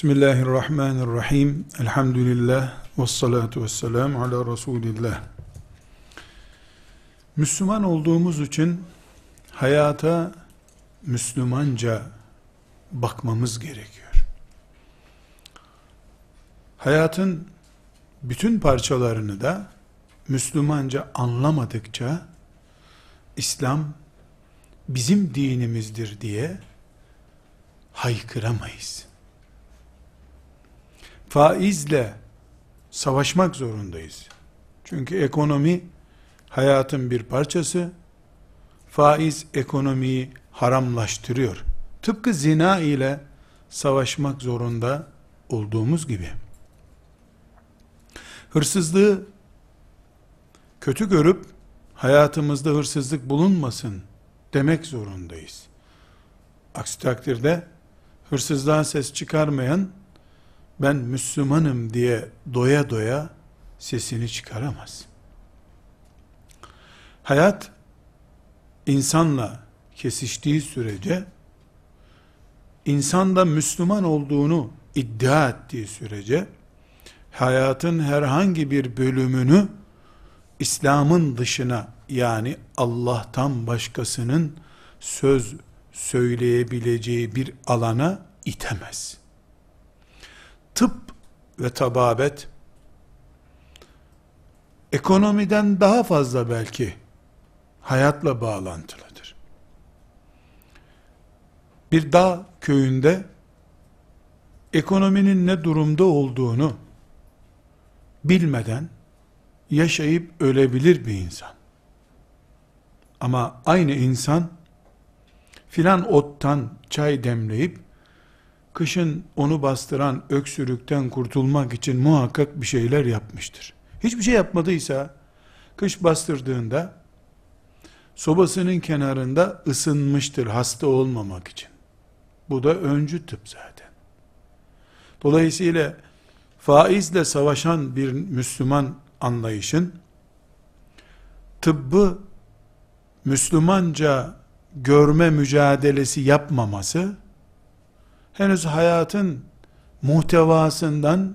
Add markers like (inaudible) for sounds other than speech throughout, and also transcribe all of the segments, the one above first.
Bismillahirrahmanirrahim. Elhamdülillah. Ve salatu ve selamu ala Resulillah. Müslüman olduğumuz için hayata Müslümanca bakmamız gerekiyor. Hayatın bütün parçalarını da Müslümanca anlamadıkça İslam bizim dinimizdir diye haykıramayız. Faizle savaşmak zorundayız. Çünkü ekonomi hayatın bir parçası. Faiz ekonomiyi haramlaştırıyor. Tıpkı zina ile savaşmak zorunda olduğumuz gibi. Hırsızlığı kötü görüp hayatımızda hırsızlık bulunmasın demek zorundayız. Aksi takdirde hırsızlığa ses çıkarmayan ben Müslümanım diye doya doya sesini çıkaramaz. Hayat insanla kesiştiği sürece insan da Müslüman olduğunu iddia ettiği sürece hayatın herhangi bir bölümünü İslam'ın dışına yani Allah'tan başkasının söz söyleyebileceği bir alana itemez. Tıp ve tababet ekonomiden daha fazla belki hayatla bağlantılıdır. Bir dağ köyünde ekonominin ne durumda olduğunu bilmeden yaşayıp ölebilir bir insan. Ama aynı insan filan ottan çay demleyip kışın onu bastıran öksürükten kurtulmak için muhakkak bir şeyler yapmıştır. Hiçbir şey yapmadıysa kış bastırdığında sobasının kenarında ısınmıştır hasta olmamak için. Bu da öncü tıp zaten. Dolayısıyla faizle savaşan bir Müslüman anlayışın tıbbı Müslümanca görme mücadelesi yapmaması henüz hayatın muhtevasından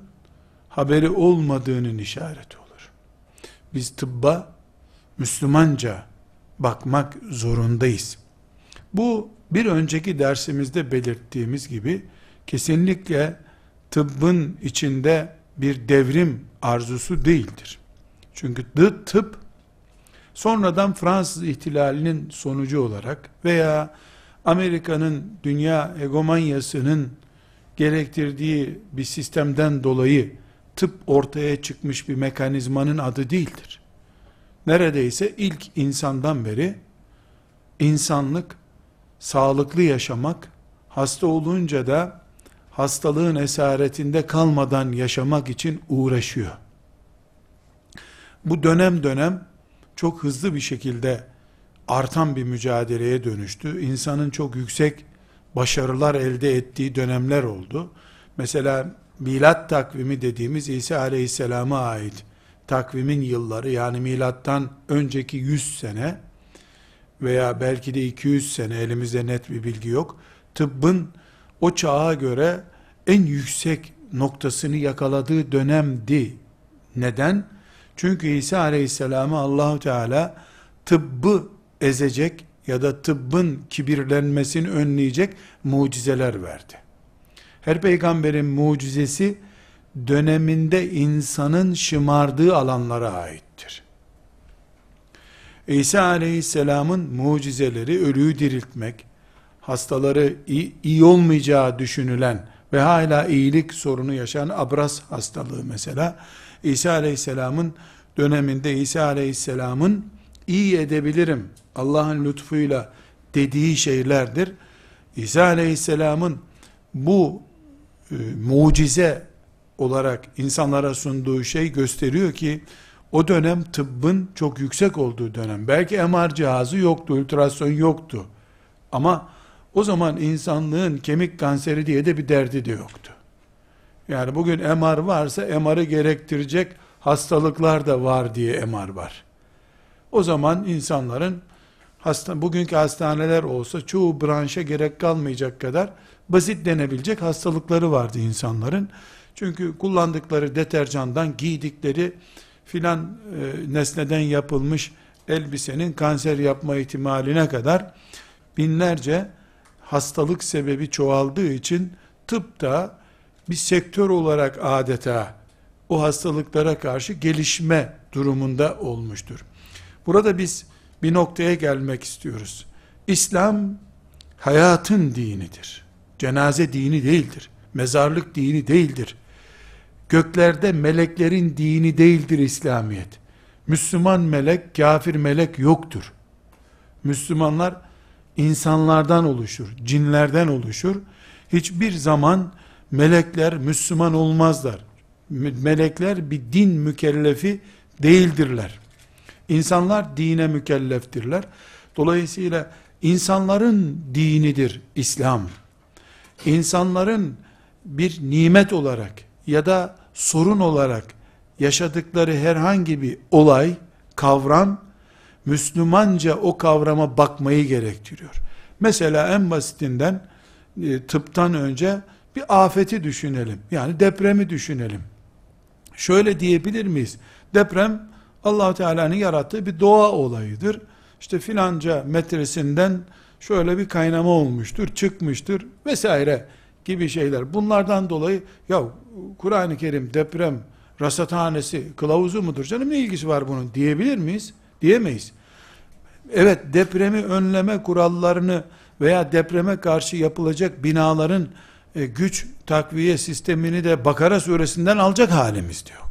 haberi olmadığının işareti olur. Biz tıbba Müslümanca bakmak zorundayız. Bu bir önceki dersimizde belirttiğimiz gibi kesinlikle tıbbın içinde bir devrim arzusu değildir. Çünkü tıp sonradan Fransız ihtilalinin sonucu olarak veya Amerika'nın dünya egomanyasının gerektirdiği bir sistemden dolayı tıp ortaya çıkmış bir mekanizmanın adı değildir. Neredeyse ilk insandan beri insanlık sağlıklı yaşamak, hasta olunca da hastalığın esaretinde kalmadan yaşamak için uğraşıyor. Bu dönem dönem çok hızlı bir şekilde artan bir mücadeleye dönüştü. İnsanın çok yüksek başarılar elde ettiği dönemler oldu. Mesela milat takvimi dediğimiz İsa Aleyhisselam'a ait takvimin yılları yani milattan önceki 100 sene veya belki de 200 sene elimizde net bir bilgi yok. Tıbbın o çağa göre en yüksek noktasını yakaladığı dönemdi. Neden? Çünkü İsa Aleyhisselam'a Allahu Teala tıbbı ezecek ya da tıbbın kibirlenmesini önleyecek mucizeler verdi. Her peygamberin mucizesi döneminde insanın şımardığı alanlara aittir. İsa aleyhisselamın mucizeleri ölüyü diriltmek, hastaları iyi, olmayacağı düşünülen ve hala iyilik sorunu yaşayan abras hastalığı mesela, İsa aleyhisselamın döneminde İsa aleyhisselamın iyi edebilirim Allah'ın lütfuyla dediği şeylerdir. İsa aleyhisselamın bu e, mucize olarak insanlara sunduğu şey gösteriyor ki o dönem tıbbın çok yüksek olduğu dönem. Belki MR cihazı yoktu, ultrason yoktu. Ama o zaman insanlığın kemik kanseri diye de bir derdi de yoktu. Yani bugün MR varsa MR'ı gerektirecek hastalıklar da var diye MR var. O zaman insanların hasta, bugünkü hastaneler olsa çoğu branşa gerek kalmayacak kadar basit denebilecek hastalıkları vardı insanların. Çünkü kullandıkları deterjandan giydikleri filan e, nesneden yapılmış elbisenin kanser yapma ihtimaline kadar binlerce hastalık sebebi çoğaldığı için tıp da bir sektör olarak adeta o hastalıklara karşı gelişme durumunda olmuştur. Burada biz bir noktaya gelmek istiyoruz. İslam hayatın dinidir. Cenaze dini değildir. Mezarlık dini değildir. Göklerde meleklerin dini değildir İslamiyet. Müslüman melek, kafir melek yoktur. Müslümanlar insanlardan oluşur, cinlerden oluşur. Hiçbir zaman melekler Müslüman olmazlar. Melekler bir din mükellefi değildirler. İnsanlar dine mükelleftirler. Dolayısıyla insanların dinidir İslam. İnsanların bir nimet olarak ya da sorun olarak yaşadıkları herhangi bir olay, kavram, Müslümanca o kavrama bakmayı gerektiriyor. Mesela en basitinden e, tıptan önce bir afeti düşünelim. Yani depremi düşünelim. Şöyle diyebilir miyiz? Deprem allah Teala'nın yarattığı bir doğa olayıdır. İşte filanca metresinden şöyle bir kaynama olmuştur, çıkmıştır vesaire gibi şeyler. Bunlardan dolayı ya Kur'an-ı Kerim deprem rasathanesi kılavuzu mudur canım ne ilgisi var bunun diyebilir miyiz? Diyemeyiz. Evet depremi önleme kurallarını veya depreme karşı yapılacak binaların e, güç takviye sistemini de Bakara suresinden alacak halimiz de yok.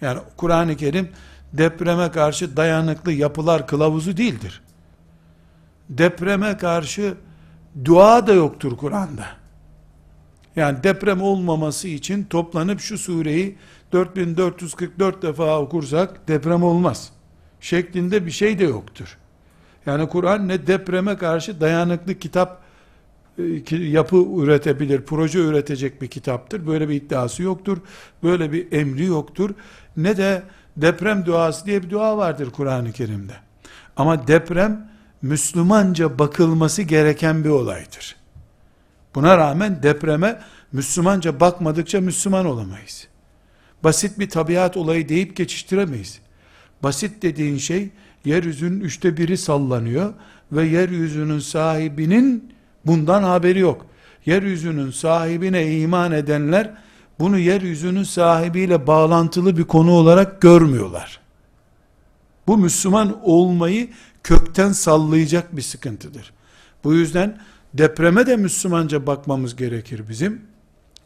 Yani Kur'an-ı Kerim depreme karşı dayanıklı yapılar kılavuzu değildir. Depreme karşı dua da yoktur Kur'an'da. Yani deprem olmaması için toplanıp şu sureyi 4444 defa okursak deprem olmaz. Şeklinde bir şey de yoktur. Yani Kur'an ne depreme karşı dayanıklı kitap yapı üretebilir, proje üretecek bir kitaptır. Böyle bir iddiası yoktur. Böyle bir emri yoktur. Ne de deprem duası diye bir dua vardır Kur'an-ı Kerim'de. Ama deprem Müslümanca bakılması gereken bir olaydır. Buna rağmen depreme Müslümanca bakmadıkça Müslüman olamayız. Basit bir tabiat olayı deyip geçiştiremeyiz. Basit dediğin şey yeryüzünün üçte biri sallanıyor ve yeryüzünün sahibinin bundan haberi yok. Yeryüzünün sahibine iman edenler bunu yeryüzünün sahibiyle bağlantılı bir konu olarak görmüyorlar. Bu Müslüman olmayı kökten sallayacak bir sıkıntıdır. Bu yüzden depreme de Müslümanca bakmamız gerekir bizim.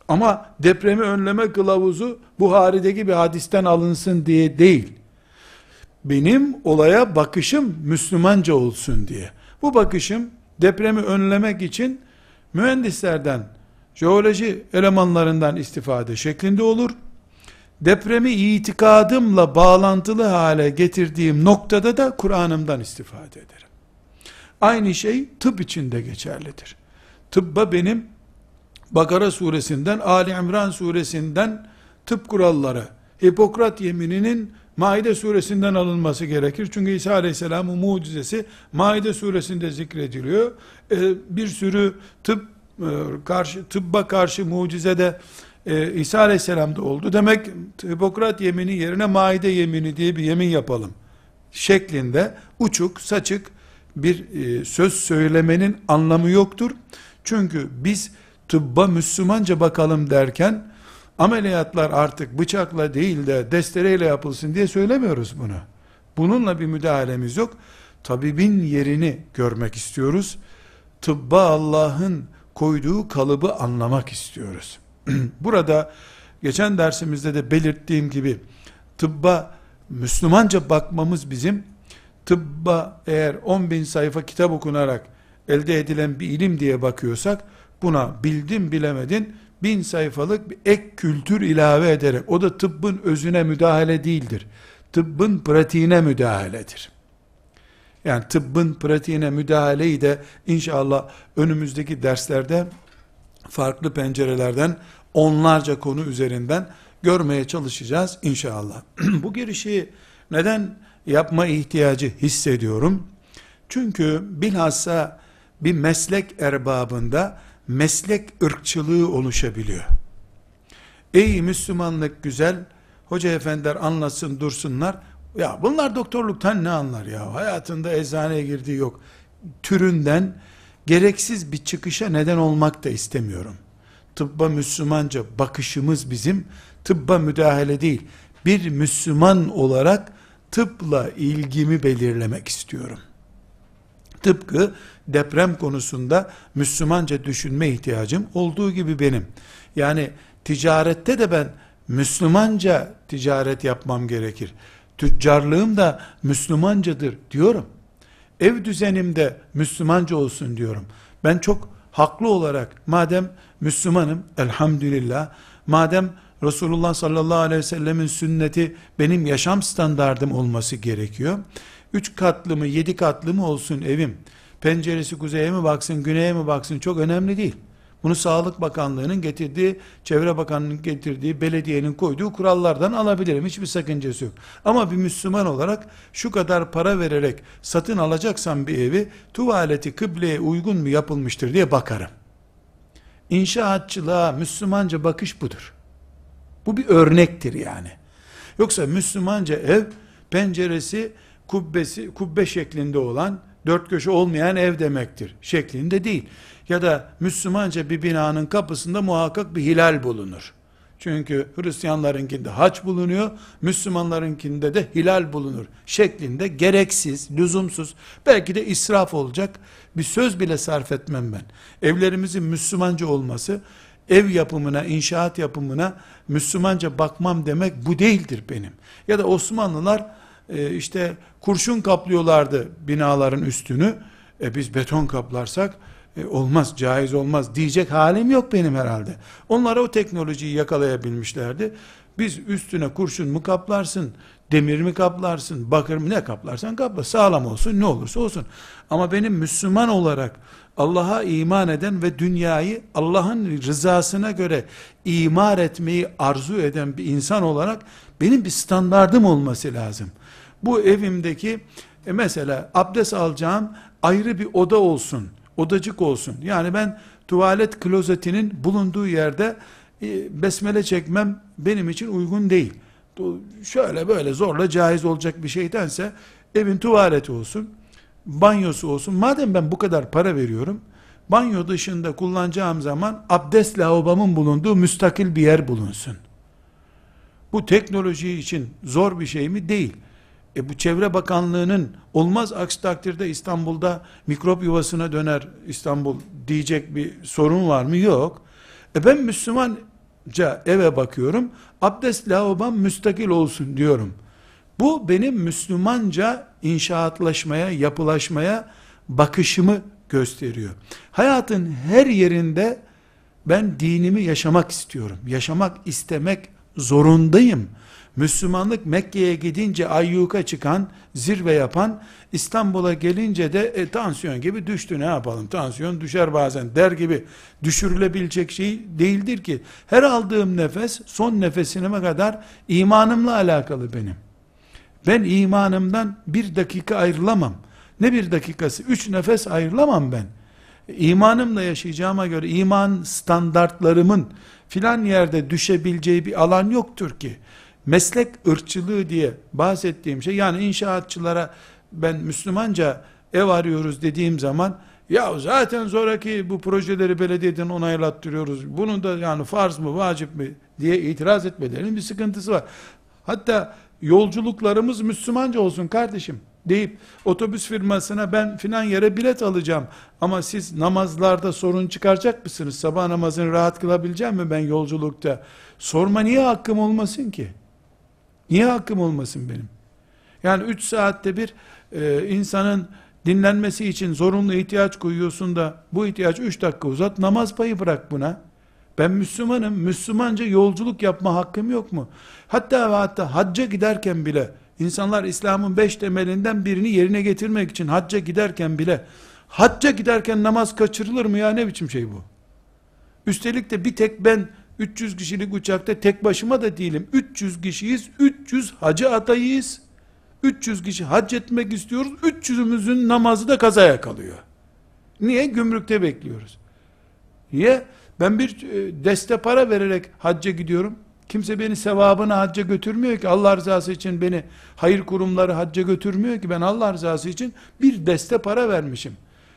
Ama depremi önleme kılavuzu Buhari'deki bir hadisten alınsın diye değil. Benim olaya bakışım Müslümanca olsun diye. Bu bakışım depremi önlemek için mühendislerden, jeoloji elemanlarından istifade şeklinde olur. Depremi itikadımla bağlantılı hale getirdiğim noktada da Kur'an'ımdan istifade ederim. Aynı şey tıp için de geçerlidir. Tıbba benim Bakara suresinden, Ali İmran suresinden tıp kuralları, Hipokrat yemininin Maide suresinden alınması gerekir. Çünkü İsa Aleyhisselam'ın mucizesi Maide suresinde zikrediliyor. Ee, bir sürü tıp e, karşı tıbba karşı mucize de e, İsa Aleyhisselam'da oldu. Demek Hipokrat yemini yerine Maide yemini diye bir yemin yapalım şeklinde uçuk, saçık bir e, söz söylemenin anlamı yoktur. Çünkü biz tıbba Müslümanca bakalım derken ameliyatlar artık bıçakla değil de destereyle yapılsın diye söylemiyoruz bunu. Bununla bir müdahalemiz yok. Tabibin yerini görmek istiyoruz. Tıbba Allah'ın koyduğu kalıbı anlamak istiyoruz. (clears throat) Burada geçen dersimizde de belirttiğim gibi tıbba Müslümanca bakmamız bizim tıbba eğer 10 bin sayfa kitap okunarak elde edilen bir ilim diye bakıyorsak buna bildin bilemedin bin sayfalık bir ek kültür ilave ederek o da tıbbın özüne müdahale değildir. Tıbbın pratiğine müdahaledir. Yani tıbbın pratiğine müdahaleyi de inşallah önümüzdeki derslerde farklı pencerelerden onlarca konu üzerinden görmeye çalışacağız inşallah. (clears throat) Bu girişi neden yapma ihtiyacı hissediyorum? Çünkü bilhassa bir meslek erbabında meslek ırkçılığı oluşabiliyor. Ey Müslümanlık güzel, hoca efendiler anlasın dursunlar. Ya bunlar doktorluktan ne anlar ya? Hayatında eczaneye girdiği yok. Türünden gereksiz bir çıkışa neden olmak da istemiyorum. Tıbba Müslümanca bakışımız bizim tıbba müdahale değil. Bir Müslüman olarak tıpla ilgimi belirlemek istiyorum. Tıpkı deprem konusunda Müslümanca düşünme ihtiyacım olduğu gibi benim. Yani ticarette de ben Müslümanca ticaret yapmam gerekir. Tüccarlığım da Müslümancadır diyorum. Ev düzenimde Müslümanca olsun diyorum. Ben çok haklı olarak madem Müslümanım elhamdülillah madem Resulullah sallallahu aleyhi ve sellemin sünneti benim yaşam standardım olması gerekiyor. Üç katlı mı yedi katlı mı olsun evim. Penceresi kuzeye mi baksın güneye mi baksın çok önemli değil. Bunu Sağlık Bakanlığı'nın getirdiği, Çevre Bakanlığı'nın getirdiği, belediyenin koyduğu kurallardan alabilirim. Hiçbir sakıncası yok. Ama bir Müslüman olarak şu kadar para vererek satın alacaksam bir evi, tuvaleti kıbleye uygun mu yapılmıştır diye bakarım. İnşaatçılığa Müslümanca bakış budur. Bu bir örnektir yani. Yoksa Müslümanca ev, penceresi, kubbesi, kubbe şeklinde olan, dört köşe olmayan ev demektir. Şeklinde değil. Ya da Müslümanca bir binanın kapısında muhakkak bir hilal bulunur. Çünkü Hristiyanlarınkinde haç bulunuyor, Müslümanlarınkinde de hilal bulunur. Şeklinde gereksiz, lüzumsuz, belki de israf olacak bir söz bile sarf etmem ben. Evlerimizin Müslümanca olması, ev yapımına, inşaat yapımına Müslümanca bakmam demek bu değildir benim. Ya da Osmanlılar e, işte kurşun kaplıyorlardı binaların üstünü. E biz beton kaplarsak e, olmaz, caiz olmaz diyecek halim yok benim herhalde. Onlara o teknolojiyi yakalayabilmişlerdi. Biz üstüne kurşun mu kaplarsın, demir mi kaplarsın, bakır mı ne kaplarsan kapla, sağlam olsun ne olursa olsun. Ama benim Müslüman olarak Allah'a iman eden ve dünyayı Allah'ın rızasına göre imar etmeyi arzu eden bir insan olarak benim bir standardım olması lazım. Bu evimdeki e mesela abdest alacağım ayrı bir oda olsun odacık olsun. Yani ben tuvalet klozetinin bulunduğu yerde e, besmele çekmem benim için uygun değil. Şöyle böyle zorla caiz olacak bir şeydense evin tuvaleti olsun, banyosu olsun. Madem ben bu kadar para veriyorum, banyo dışında kullanacağım zaman abdest lavabamın bulunduğu müstakil bir yer bulunsun. Bu teknoloji için zor bir şey mi? Değil. E bu Çevre Bakanlığı'nın olmaz aksi takdirde İstanbul'da mikrop yuvasına döner İstanbul diyecek bir sorun var mı? Yok. E ben Müslümanca eve bakıyorum. Abdest lavabam müstakil olsun diyorum. Bu benim Müslümanca inşaatlaşmaya, yapılaşmaya bakışımı gösteriyor. Hayatın her yerinde ben dinimi yaşamak istiyorum. Yaşamak istemek zorundayım. Müslümanlık Mekke'ye gidince ayyuka çıkan, zirve yapan, İstanbul'a gelince de e, tansiyon gibi düştü ne yapalım tansiyon düşer bazen der gibi düşürülebilecek şey değildir ki. Her aldığım nefes son nefesime kadar imanımla alakalı benim. Ben imanımdan bir dakika ayrılamam. Ne bir dakikası? Üç nefes ayrılamam ben. İmanımla yaşayacağıma göre iman standartlarımın filan yerde düşebileceği bir alan yoktur ki meslek ırkçılığı diye bahsettiğim şey yani inşaatçılara ben Müslümanca ev arıyoruz dediğim zaman ya zaten sonraki bu projeleri belediyeden onaylattırıyoruz. Bunu da yani farz mı vacip mi diye itiraz etmelerinin bir sıkıntısı var. Hatta yolculuklarımız Müslümanca olsun kardeşim deyip otobüs firmasına ben filan yere bilet alacağım ama siz namazlarda sorun çıkaracak mısınız? Sabah namazını rahat kılabileceğim mi ben yolculukta? Sorma niye hakkım olmasın ki? Niye hakkım olmasın benim? Yani 3 saatte bir e, insanın dinlenmesi için zorunlu ihtiyaç koyuyorsun da bu ihtiyaç 3 dakika uzat namaz payı bırak buna. Ben Müslümanım. Müslümanca yolculuk yapma hakkım yok mu? Hatta ve hatta hacca giderken bile insanlar İslam'ın beş temelinden birini yerine getirmek için hacca giderken bile hacca giderken namaz kaçırılır mı ya ne biçim şey bu? Üstelik de bir tek ben 300 kişilik uçakta tek başıma da değilim. 300 kişiyiz. 300 hacı adayıyız. 300 kişi hac etmek istiyoruz. 300'ümüzün namazı da kazaya kalıyor. Niye? Gümrükte bekliyoruz. Niye? Ben bir e, deste para vererek hacca gidiyorum. Kimse beni sevabına hacca götürmüyor ki. Allah rızası için beni hayır kurumları hacca götürmüyor ki. Ben Allah rızası için bir deste para vermişim.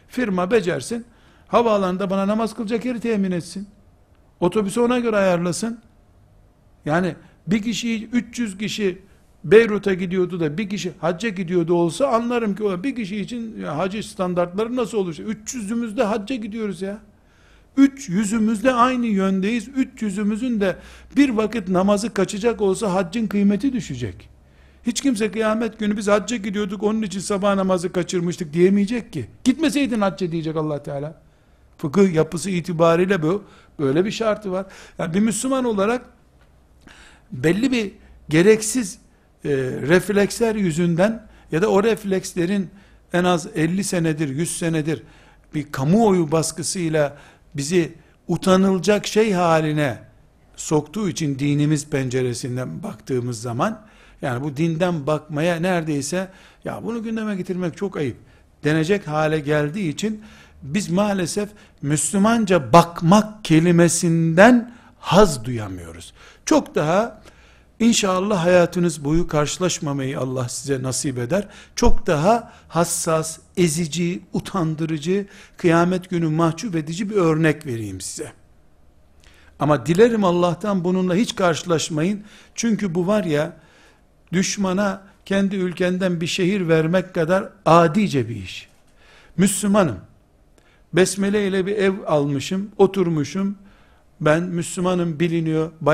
Firma becersin. Havaalanında bana namaz kılacak yeri temin etsin. Otobüsü ona göre ayarlasın. Yani bir kişi 300 kişi Beyrut'a gidiyordu da bir kişi hacca gidiyordu olsa anlarım ki o bir kişi için ya, hacı standartları nasıl olur? 300'ümüzde hacca gidiyoruz ya. Üç yüzümüzde aynı yöndeyiz. Üç yüzümüzün de bir vakit namazı kaçacak olsa haccın kıymeti düşecek. Hiç kimse kıyamet günü biz hacca gidiyorduk onun için sabah namazı kaçırmıştık diyemeyecek ki. Gitmeseydin hacca diyecek allah Teala. Fıkıh yapısı itibariyle bu. Böyle bir şartı var. Yani bir Müslüman olarak belli bir gereksiz e, refleksler yüzünden ya da o reflekslerin en az 50 senedir, 100 senedir bir kamuoyu baskısıyla bizi utanılacak şey haline soktuğu için dinimiz penceresinden baktığımız zaman yani bu dinden bakmaya neredeyse ya bunu gündeme getirmek çok ayıp denecek hale geldiği için biz maalesef Müslümanca bakmak kelimesinden haz duyamıyoruz. Çok daha İnşallah hayatınız boyu karşılaşmamayı Allah size nasip eder. Çok daha hassas, ezici, utandırıcı, kıyamet günü mahcup edici bir örnek vereyim size. Ama dilerim Allah'tan bununla hiç karşılaşmayın. Çünkü bu var ya, düşmana kendi ülkenden bir şehir vermek kadar adice bir iş. Müslümanım. Besmele ile bir ev almışım, oturmuşum. Ben Müslümanım biliniyor. Bayan